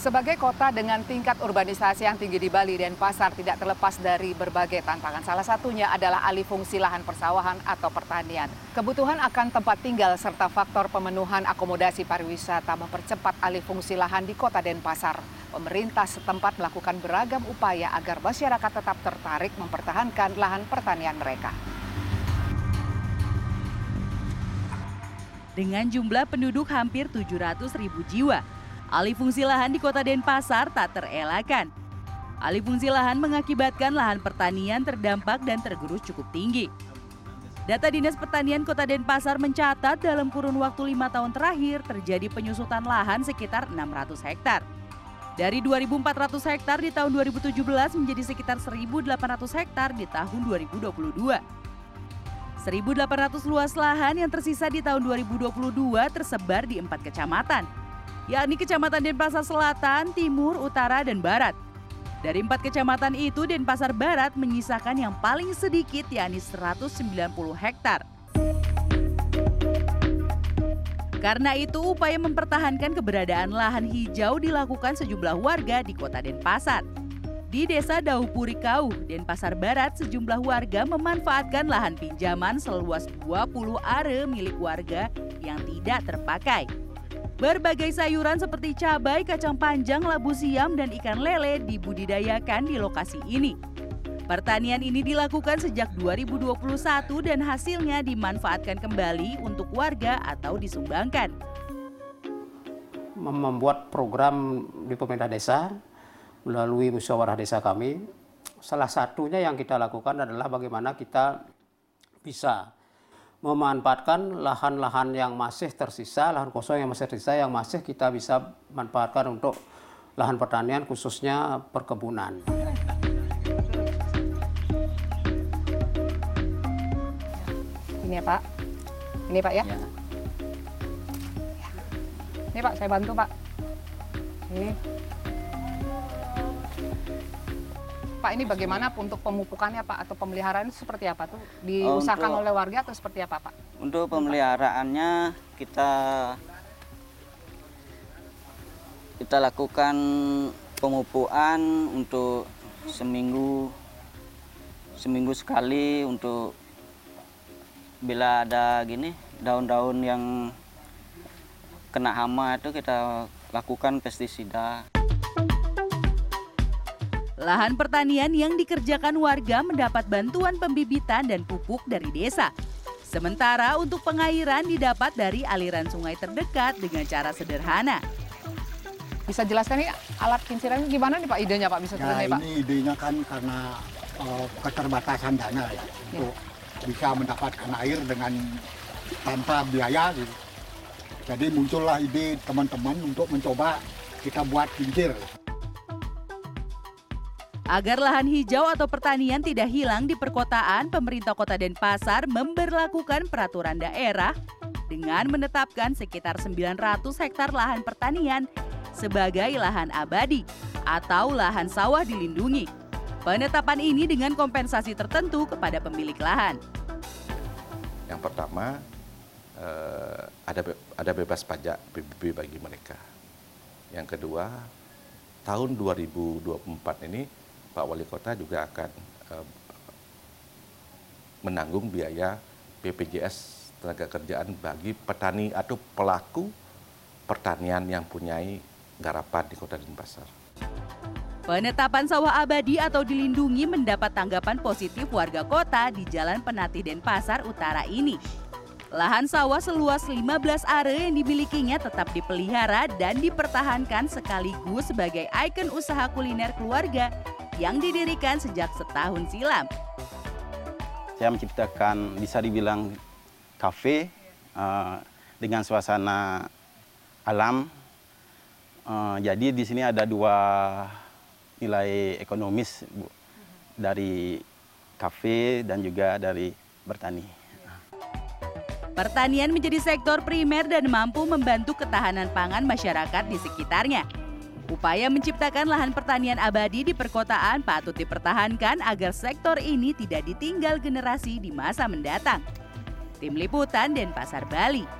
Sebagai kota dengan tingkat urbanisasi yang tinggi di Bali, Denpasar tidak terlepas dari berbagai tantangan. Salah satunya adalah alih fungsi lahan persawahan atau pertanian. Kebutuhan akan tempat tinggal serta faktor pemenuhan akomodasi pariwisata mempercepat alih fungsi lahan di kota Denpasar. Pemerintah setempat melakukan beragam upaya agar masyarakat tetap tertarik mempertahankan lahan pertanian mereka. Dengan jumlah penduduk hampir 700 ribu jiwa, Alih fungsi lahan di kota Denpasar tak terelakkan. Alih fungsi lahan mengakibatkan lahan pertanian terdampak dan tergerus cukup tinggi. Data Dinas Pertanian Kota Denpasar mencatat dalam kurun waktu lima tahun terakhir terjadi penyusutan lahan sekitar 600 hektar. Dari 2.400 hektar di tahun 2017 menjadi sekitar 1.800 hektar di tahun 2022. 1.800 luas lahan yang tersisa di tahun 2022 tersebar di empat kecamatan, yakni Kecamatan Denpasar Selatan, Timur, Utara, dan Barat. Dari empat kecamatan itu, Denpasar Barat menyisakan yang paling sedikit yakni 190 hektar. Karena itu, upaya mempertahankan keberadaan lahan hijau dilakukan sejumlah warga di kota Denpasar. Di desa Daupuri Kau, Denpasar Barat, sejumlah warga memanfaatkan lahan pinjaman seluas 20 are milik warga yang tidak terpakai. Berbagai sayuran seperti cabai, kacang panjang, labu siam, dan ikan lele dibudidayakan di lokasi ini. Pertanian ini dilakukan sejak 2021 dan hasilnya dimanfaatkan kembali untuk warga atau disumbangkan. Membuat program di pemerintah desa melalui musyawarah desa kami, salah satunya yang kita lakukan adalah bagaimana kita bisa memanfaatkan lahan-lahan yang masih tersisa, lahan kosong yang masih tersisa yang masih kita bisa manfaatkan untuk lahan pertanian khususnya perkebunan. Ini ya Pak. Ini Pak ya. ya. Ini Pak, saya bantu Pak. Ini Pak ini bagaimana untuk pemupukannya Pak atau pemeliharaan seperti apa tuh diusahakan untuk, oleh warga atau seperti apa Pak? Untuk pemeliharaannya kita kita lakukan pemupukan untuk seminggu seminggu sekali untuk bila ada gini daun-daun yang kena hama itu kita lakukan pestisida. Lahan pertanian yang dikerjakan warga mendapat bantuan pembibitan dan pupuk dari desa. Sementara untuk pengairan didapat dari aliran sungai terdekat dengan cara sederhana. Bisa jelaskan nih alat kinciran gimana nih Pak idenya Pak bisa ya, Pak? Ini idenya kan karena uh, keterbatasan dana ya, ya untuk bisa mendapatkan air dengan tanpa biaya gitu. Jadi muncullah ide teman-teman untuk mencoba kita buat kincir. Agar lahan hijau atau pertanian tidak hilang di perkotaan, pemerintah Kota Denpasar memberlakukan peraturan daerah dengan menetapkan sekitar 900 hektar lahan pertanian sebagai lahan abadi atau lahan sawah dilindungi. Penetapan ini dengan kompensasi tertentu kepada pemilik lahan. Yang pertama, eh, ada ada bebas pajak PBB bagi mereka. Yang kedua, tahun 2024 ini Pak Wali Kota juga akan uh, menanggung biaya BPJS tenaga kerjaan bagi petani atau pelaku pertanian yang punyai garapan di Kota Denpasar. Penetapan sawah abadi atau dilindungi mendapat tanggapan positif warga kota di Jalan Penati Denpasar Utara ini. Lahan sawah seluas 15 are yang dimilikinya tetap dipelihara dan dipertahankan sekaligus sebagai ikon usaha kuliner keluarga yang didirikan sejak setahun silam. Saya menciptakan bisa dibilang kafe uh, dengan suasana alam. Uh, jadi di sini ada dua nilai ekonomis Bu, dari kafe dan juga dari bertani. Pertanian menjadi sektor primer dan mampu membantu ketahanan pangan masyarakat di sekitarnya. Upaya menciptakan lahan pertanian abadi di perkotaan patut dipertahankan agar sektor ini tidak ditinggal generasi di masa mendatang. Tim Liputan Denpasar Bali